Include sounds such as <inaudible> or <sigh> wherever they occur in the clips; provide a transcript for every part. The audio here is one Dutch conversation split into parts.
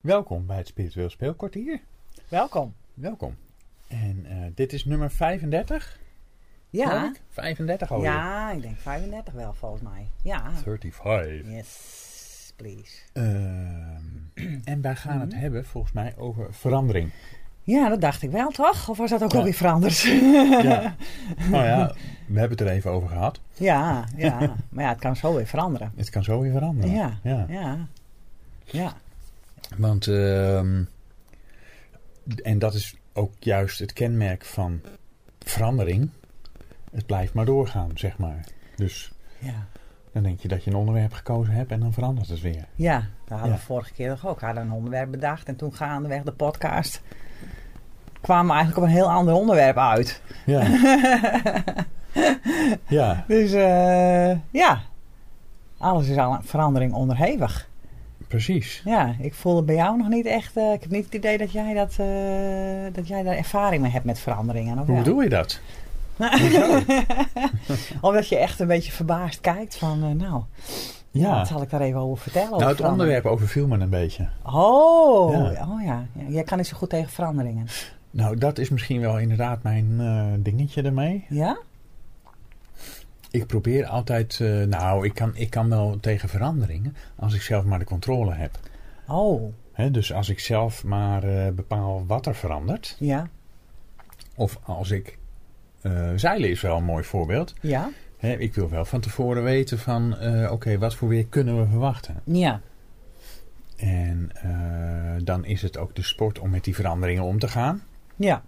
Welkom bij het Spiritueel Speelkwartier. Welkom. Welkom. En eh, dit is nummer 35? geloof Ja. ik? 35 alweer. Ja, ik denk 35 wel volgens mij. Ja. 35. Yes, please. Ehm, en wij gaan het Mhm. hebben volgens mij over verandering. Ja, dat dacht ik wel, toch? Of was dat ook Ja. alweer veranderd? Ja. <laughs> nou ja, we hebben het er even over gehad. ja, ja. Maar ja, het kan zo weer veranderen. Het kan zo weer veranderen. Ja. ja. Ja. Ja. Want, ehm, en dat is ook juist het kenmerk van verandering. Het blijft maar doorgaan, zeg maar. Dus Ja. dan denk je dat je een onderwerp gekozen hebt en dan verandert het weer. Ja, dat hadden Ja. we vorige keer toch ook. We hadden een onderwerp bedacht en toen gaandeweg de podcast kwamen we eigenlijk op een heel ander onderwerp uit. Ja. <laughs> ja, Dus eh, ja, alles is al aan verandering onderhevig. Precies. Ja, ik voel het bij jou nog niet echt. eh, ik heb niet het idee dat jij, dat, eh, dat jij daar ervaring mee hebt met veranderingen. Hoe wel? bedoel je dat? <laughs> Omdat je echt een beetje verbaasd kijkt van, eh, nou, Ja. wat zal ik daar even over vertellen? Nou, over het onderwerp overviel me een beetje. Oh, Ja. oh ja. ja. Jij kan niet zo goed tegen veranderingen. Nou, dat is misschien wel inderdaad mijn dingetje ermee. Ja? Ik probeer altijd, eh, nou, ik kan, ik kan wel tegen veranderingen als ik zelf maar de controle heb. Oh, dus als ik zelf maar eh, bepaal wat er verandert. ja. Of als ik. eh, zeilen is wel een mooi voorbeeld. Ja? Ik wil wel van tevoren weten van, oké, wat voor weer kunnen we verwachten? Ja. En dan is het ook de sport om met die veranderingen om te gaan. Ja.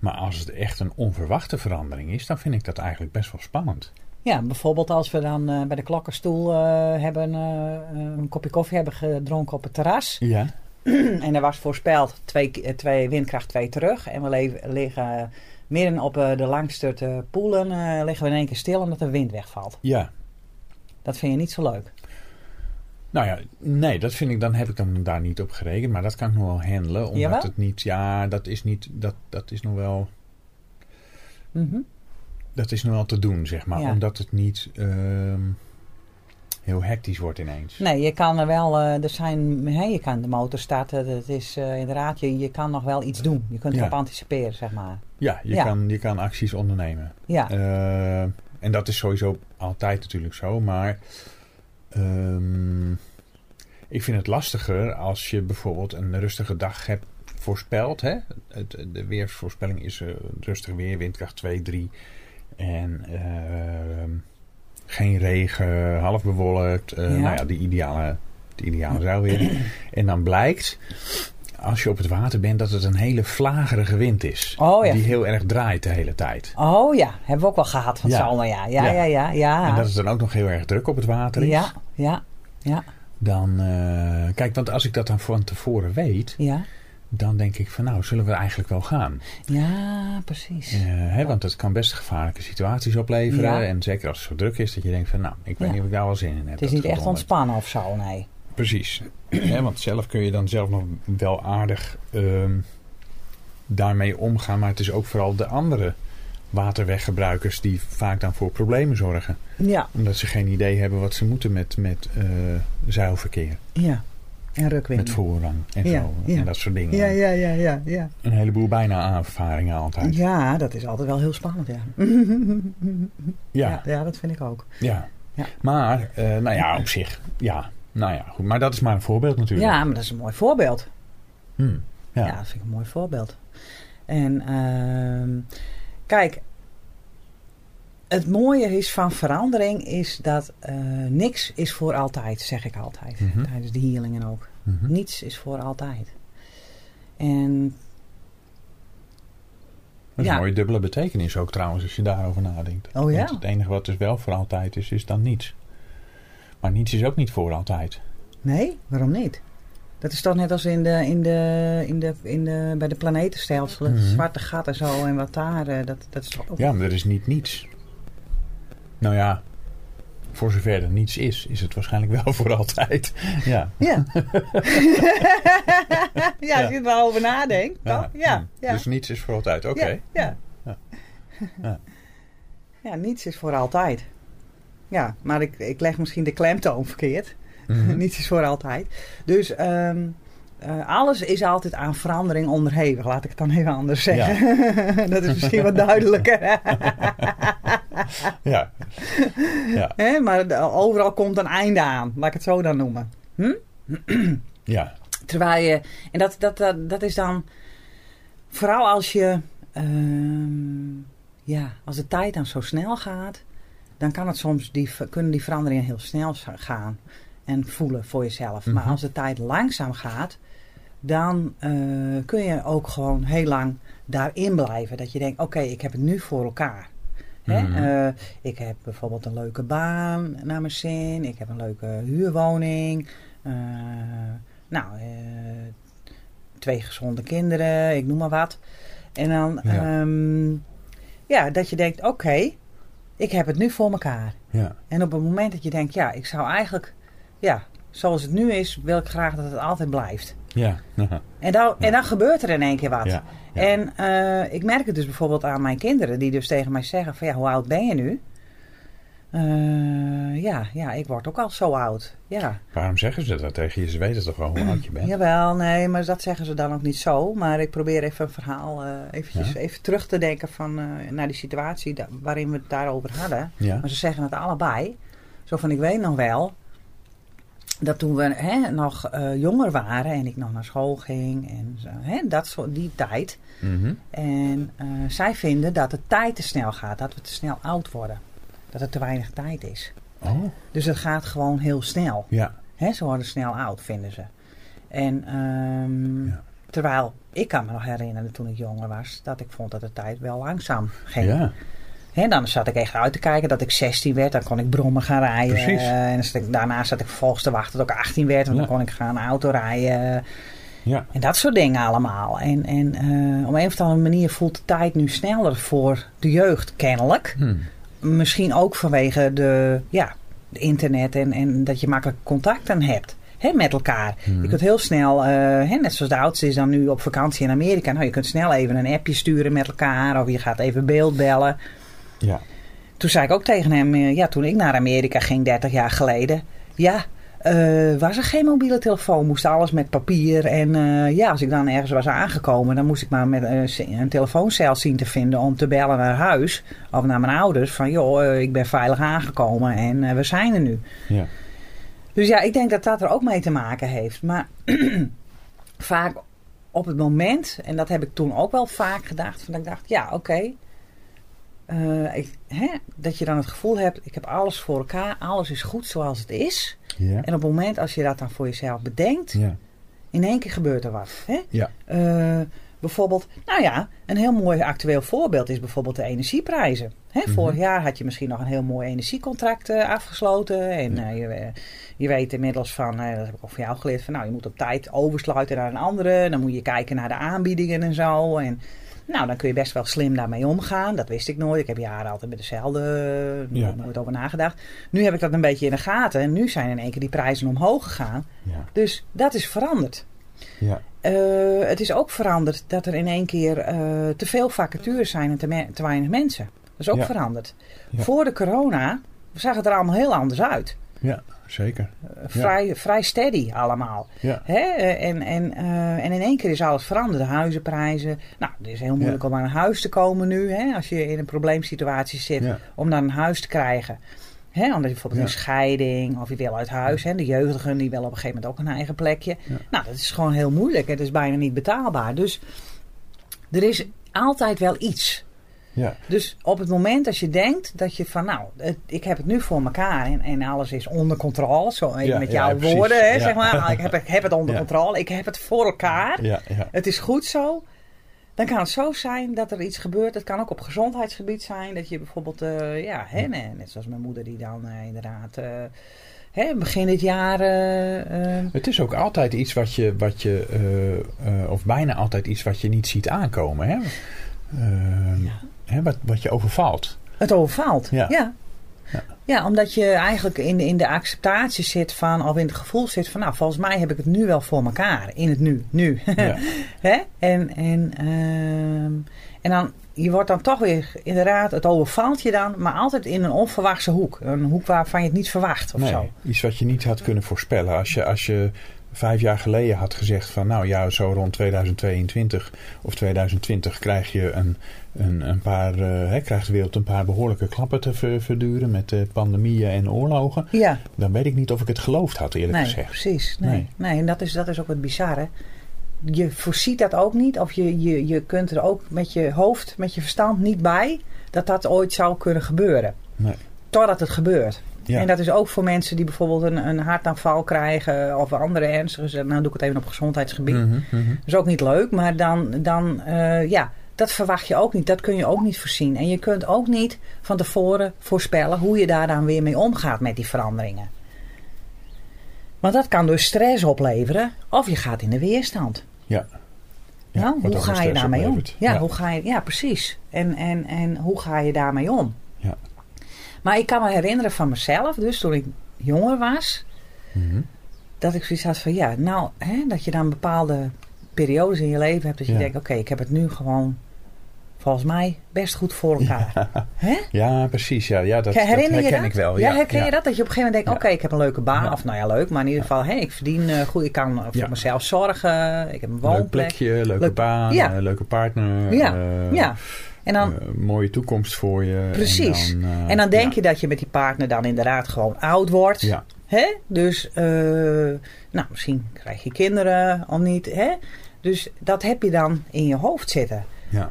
Maar als het echt een onverwachte verandering is, dan vind ik dat eigenlijk best wel spannend. Ja, bijvoorbeeld als we dan eh, bij de klokkenstoel eh, hebben, eh, een kopje koffie hebben gedronken op het terras. Ja. <clears throat> En er was voorspeld twee, twee windkracht 2 terug. En we liggen midden op de langste poelen. liggen we in één keer stil omdat de wind wegvalt. Ja. Dat vind je niet zo leuk. Nou ja, nee, dat vind ik, dan heb ik dan daar niet op gerekend. Maar dat kan ik nog wel handelen. Omdat Jawel? het niet, ja, dat is niet, dat, dat is nog wel, Mhm. dat is nog wel te doen, zeg maar. Ja. Omdat het niet ehm, heel hectisch wordt ineens. Nee, je kan er wel, eh, er zijn, hè, je kan de motor starten. Het is eh, inderdaad, je, je kan nog wel iets doen. Je kunt Ja. erop anticiperen, zeg maar. Ja, je, Ja. Kan, je kan acties ondernemen. Ja, Eh, en dat is sowieso altijd natuurlijk zo. Maar ehm, ik vind het lastiger als je bijvoorbeeld een rustige dag hebt voorspeld. Hè? Het, de weersvoorspelling is eh, rustig weer, windkracht 2, 3. En ehm, geen regen, half bewolkt. eh, Ja. Nou ja, de ideale, de ideale zou weer. en dan blijkt, als je op het water bent, dat het een hele vlagerige wind is. Oh ja. Die heel erg draait de hele tijd. oh ja, hebben we ook wel gehad van Ja. ja. Ja, Ja. ja, ja, ja. En dat het dan ook nog heel erg druk op het water is. ja, ja, ja, Dan, eh, kijk, want als ik dat dan van tevoren weet, ja. dan denk ik van nou, zullen we eigenlijk wel gaan? Ja, precies. Eh, hè, want het kan best gevaarlijke situaties opleveren. En zeker als het zo druk is, dat je denkt van nou, ik weet niet of ik daar wel zin in heb. Het is dat niet echt ontspannen of zo, nee. Precies. Want zelf kun je dan zelf nog wel aardig ehm, daarmee omgaan. Maar het is ook vooral de andere waterweggebruikers die vaak dan voor problemen zorgen. Ja, Omdat ze geen idee hebben wat ze moeten met, met eh, zeilverkeer. ja. En rukwind. Met voorrang en Ja, zo. ja. En dat soort dingen. Ja, ja, ja, ja, ja. Een heleboel bijna aanvaringen altijd. Ja, dat is altijd wel heel spannend, ja. Ja, Ja, ja dat vind ik ook. ja. Ja. Maar, eh, nou ja, op zich. Ja, nou ja, goed. Maar dat is maar een voorbeeld natuurlijk. Ja, maar dat is een mooi voorbeeld. Hm, Ja, ja. dat vind ik een mooi voorbeeld. En ehm, kijk, het mooie is van verandering is dat eh, niks is voor altijd, zeg ik altijd. Mhm. Tijdens de healingen ook. Mhm. Niets is voor altijd. En Dat is Ja. een mooie dubbele betekenis ook trouwens, als je daarover nadenkt. Oh ja? Want het enige wat dus wel voor altijd is, is dan niets. Maar niets is ook niet voor altijd. nee, waarom niet? Dat is toch net als in de, in de, in de, in de, bij de planetenstelselen, het Mhm. zwarte gat en zo en wat daar, eh, dat, dat is toch ook... Ja, maar er is niet niets. Nou ja, voor zover er niets is, is het waarschijnlijk wel <laughs> voor altijd. Ja. Ja. <laughs> ja, als je er wel over nadenkt, toch? Ja. hm. ja. Dus niets is voor altijd, oké. Ja. Ja. Ja. niets is voor altijd. Ja, maar ik, ik leg misschien de klemtoon verkeerd. Mhm. <laughs> Niets is voor altijd. Dus ehm, eh, alles is altijd aan verandering onderhevig. Laat ik het dan even anders zeggen. <laughs> dat is misschien wat duidelijker. Ja. Ja. <laughs> Hè, maar de- overal komt een einde aan. Laat ik het zo dan noemen. Hm? <clears throat> Ja. Terwijl je, en dat, dat, dat, dat is dan vooral als je, ehm, ja, als de tijd dan zo snel gaat, dan kan het soms, die, kunnen die veranderingen heel snel gaan en voelen voor jezelf. Maar Mhm. als de tijd langzaam gaat, dan eh, kun je ook gewoon heel lang daarin blijven. Dat je denkt, oké, ik heb het nu voor elkaar. Hè? Mhm. Eh, ik heb bijvoorbeeld een leuke baan naar mijn zin. Ik heb een leuke huurwoning. Eh, nou, twee gezonde kinderen, ik noem maar wat. En dan, Ja. ja, ja dat je denkt, oké, ik heb het nu voor elkaar. Ja. En op het moment dat je denkt, ja, ik zou eigenlijk, ja, zoals het nu is, wil ik graag dat het altijd blijft. Ja. En dan, en dan gebeurt er in één keer wat. Ja. Ja. En eh, ik merk het dus bijvoorbeeld aan mijn kinderen, die dus tegen mij zeggen: van ja, hoe oud ben je nu? Eh, ja, ja, ik word ook al zo oud. Ja. Waarom zeggen ze dat tegen je? Ze weten toch wel hoe oud je bent? <clears throat> Jawel, nee, maar dat zeggen ze dan ook niet zo. Maar ik probeer even een verhaal, eh eventjes, Ja. even terug te denken van, eh, naar die situatie da- waarin we het daarover hadden. Ja. Maar ze zeggen het allebei. Zo van, ik weet nog wel dat toen we hè, nog jonger waren en ik nog naar school ging en zo, hè, dat soort, die tijd. Mhm. En zij vinden dat de tijd te snel gaat, dat we te snel oud worden. Dat er te weinig tijd is. Oh. Dus het gaat gewoon heel snel. Ja. Hè, ze worden snel oud, vinden ze. En ehm, Ja. terwijl ik kan me nog herinneren toen ik jonger was, dat ik vond dat de tijd wel langzaam ging. Ja. Hè, dan zat ik echt uit te kijken dat ik 16 werd. Dan kon ik brommen gaan rijden. Precies. En dan zat ik, daarna zat ik vervolgens te wachten tot ik 18 werd. Want Ja. dan kon ik gaan auto rijden. Ja. En dat soort dingen allemaal. En, en eh, op een of andere manier voelt de tijd nu sneller voor de jeugd, kennelijk. Hm. Misschien ook vanwege de, ja, de internet en, en dat je makkelijk contacten hebt. Hè, met elkaar. Mhm. Je kunt heel snel, hè, net zoals de oudste is dan nu op vakantie in Amerika. Nou, je kunt snel even een appje sturen met elkaar. Of je gaat even beeldbellen. Ja. Toen zei ik ook tegen hem, eh, ja, toen ik naar Amerika ging, 30 jaar geleden. Ja, eh, was er geen mobiele telefoon, moest alles met papier. En eh, ja, als ik dan ergens was aangekomen, dan moest ik maar met eh, een telefooncel zien te vinden om te bellen naar huis. Of naar mijn ouders, van joh, ik ben veilig aangekomen en we zijn er nu. Ja. Dus ja, ik denk dat dat er ook mee te maken heeft. Maar <clears throat> vaak op het moment, en dat heb ik toen ook wel vaak gedacht, van dat ik dacht, ja, oké. dat je dan het gevoel hebt, ik heb alles voor elkaar, alles is goed zoals het is. Ja. En op het moment als je dat dan voor jezelf bedenkt, Ja. in één keer gebeurt er wat. Hè? Ja. Eh, bijvoorbeeld, nou ja, een heel mooi actueel voorbeeld is bijvoorbeeld de energieprijzen. Hè, Mhm. Vorig jaar had je misschien nog een heel mooi energiecontract eh, afgesloten. En Ja. eh, je, je weet inmiddels van, dat heb ik ook van jou geleerd, van nou, je moet op tijd oversluiten naar een andere. Dan moet je kijken naar de aanbiedingen en zo. En nou, dan kun je best wel slim daarmee omgaan. Dat wist ik nooit. Ik heb jaren altijd met dezelfde, eh, Ja. nooit over nagedacht. Nu heb ik dat een beetje in de gaten. En nu zijn in één keer die prijzen omhoog gegaan. Ja. Dus dat is veranderd. Ja. Eh, het is ook veranderd dat er in één keer eh, te veel vacatures zijn en te, weinig mensen. Dat is ook Ja. veranderd. Voor de corona zag het er allemaal heel anders uit. Ja. Zeker. Eh, vrij, vrij steady allemaal. Ja. Hè? Eh, En, en, eh, en in één keer is alles veranderd. De huizenprijzen. Nou, het is heel moeilijk Ja. om aan een huis te komen nu. Hè? Als je in een probleemsituatie zit. Om dan een huis te krijgen. Hè? Omdat je bijvoorbeeld een scheiding. Of je wil uit huis. Hè? De jeugdigen die willen op een gegeven moment ook een eigen plekje. Nou, dat is gewoon heel moeilijk. Het is bijna niet betaalbaar. Dus er is altijd wel iets. Ja. Dus op het moment als je denkt dat je van nou, het- ik heb het nu voor elkaar en, en alles is onder controle, zo even Ja, met jouw woorden, hè, zeg maar. Ik heb, ik heb het onder controle, ik heb het voor elkaar, het is goed zo. Dan kan het zo zijn dat er iets gebeurt. Het kan ook op gezondheidsgebied zijn. Dat je bijvoorbeeld, eh, ja, hè, nee, net zoals mijn moeder die dan eh, inderdaad eh, begin dit jaar Het is ook altijd iets wat je, wat je of bijna altijd iets wat je niet ziet aankomen. Hè? Eh, Ja. hè, wat, wat je overvalt. het overvalt. Ja. Ja. Ja. Ja, omdat je eigenlijk in de, in de acceptatie zit van, of in het gevoel zit van, nou, volgens mij heb ik het nu wel voor elkaar. In het nu, nu. <laughs> Ja. Hè? En, en, ehm, en dan, je wordt dan toch weer, inderdaad, het overvalt je dan, maar altijd in een onverwachte hoek. Een hoek waarvan je het niet verwacht of Nee, zo. iets wat je niet had kunnen voorspellen. Als je, als je vijf jaar geleden had gezegd van nou ja, zo rond 2022 of 2020 krijg je een, een, een paar, hè, krijgt de wereld een paar behoorlijke klappen te ver- verduren met eh, pandemieën en oorlogen. Ja, Dan weet ik niet of ik het geloofd had eerlijk nee, gezegd. precies. Nee. Nee. Nee. en dat is, dat is ook wat bizarre. Je voorziet dat ook niet, of je, je, je kunt er ook met je hoofd, met je verstand niet bij dat dat ooit zou kunnen gebeuren. Nee. Totdat het gebeurt. Ja. En dat is ook voor mensen die bijvoorbeeld een, een hartaanval krijgen of andere ernstige, nou doe ik het even op gezondheidsgebied. Mhm. Dat is ook niet leuk, maar dan, dan eh, ja, dat verwacht je ook niet. Dat kun je ook niet voorzien. En je kunt ook niet van tevoren voorspellen hoe je daar dan weer mee omgaat met die veranderingen. Want dat kan dus stress opleveren of je gaat in de weerstand. Ja. Ja, nou, hoe ga je daarmee om? Ja, Ja. Hoe ga je, ja, precies. En, en, en hoe ga je daarmee om? Ja. Maar ik kan me herinneren van mezelf, dus toen ik jonger was, Mhm. dat ik zoiets had van ja, nou, hè, dat je dan bepaalde periodes in je leven hebt dat je Ja. denkt, oké, ik heb het nu gewoon volgens mij best goed voor elkaar. <laughs> Hè? Ja, precies. Ja, ja dat, dat Herinner herken je dat? ik wel. Ja, Ja, herken ja. je dat? Dat je op een gegeven moment denkt, Ja. oké, ik heb een leuke baan. Ja. Of nou ja, leuk, maar in ieder geval, hé, ik verdien eh, goed, ik kan voor Ja. mezelf zorgen, ik heb een Leuk woonplek. plekje, leuke Leuk- baan, Ja. eh, leuke partner. Ja, eh, ja. En dan, eh, mooie toekomst voor je. Precies. En dan, eh, en dan denk ja. je dat je met die partner dan inderdaad gewoon oud wordt. Ja, Hè? Dus, eh, nou, misschien krijg je kinderen of niet. Hè? Dus dat heb je dan in je hoofd zitten. ja,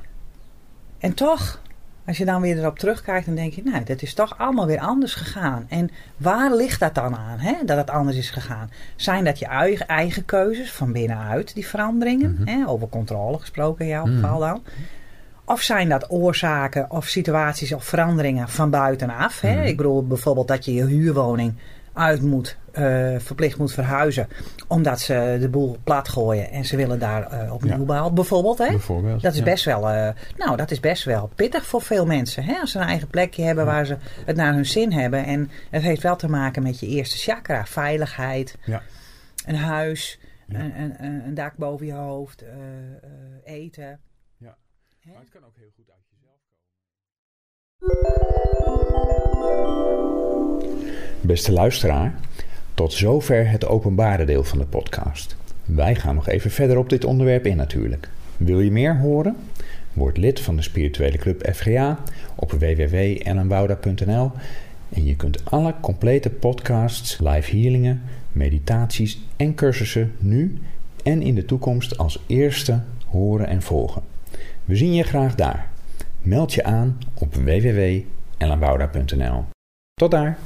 En toch, als je dan weer erop terugkijkt, dan denk je, nou, dat is toch allemaal weer anders gegaan. En waar ligt dat dan aan, hè, dat het anders is gegaan? Zijn dat je eigen, eigen keuzes van binnenuit, die veranderingen? Mhm. hè, over controle gesproken in jouw Mhm. geval dan. Of zijn dat oorzaken of situaties of veranderingen van buitenaf? Hè? Mhm. Ik bedoel bijvoorbeeld dat je je huurwoning uit moet, eh, verplicht moet verhuizen. Omdat ze de boel plat gooien en ze willen daar eh, opnieuw Ja. bouwen. Bijvoorbeeld, hè? bijvoorbeeld. Dat is ja. best wel, eh, nou, dat is best wel pittig voor veel mensen. Hè? Als ze een eigen plekje hebben waar ze het naar hun zin hebben. En het heeft wel te maken met je eerste chakra. Veiligheid, Ja. een huis, een, een, een een dak boven je hoofd, eten. Maar het kan ook heel goed uit jezelf Beste luisteraar, tot zover het openbare deel van de podcast. Wij gaan nog even verder op dit onderwerp in natuurlijk. Wil je meer horen? Word lid van de spirituele club FGA op www.ellenbouda.nl en je kunt alle complete podcasts, live healingen, meditaties en cursussen nu en in de toekomst als eerste horen en volgen. We zien je graag daar. Meld je aan op www.ellenbouda.nl. Tot daar!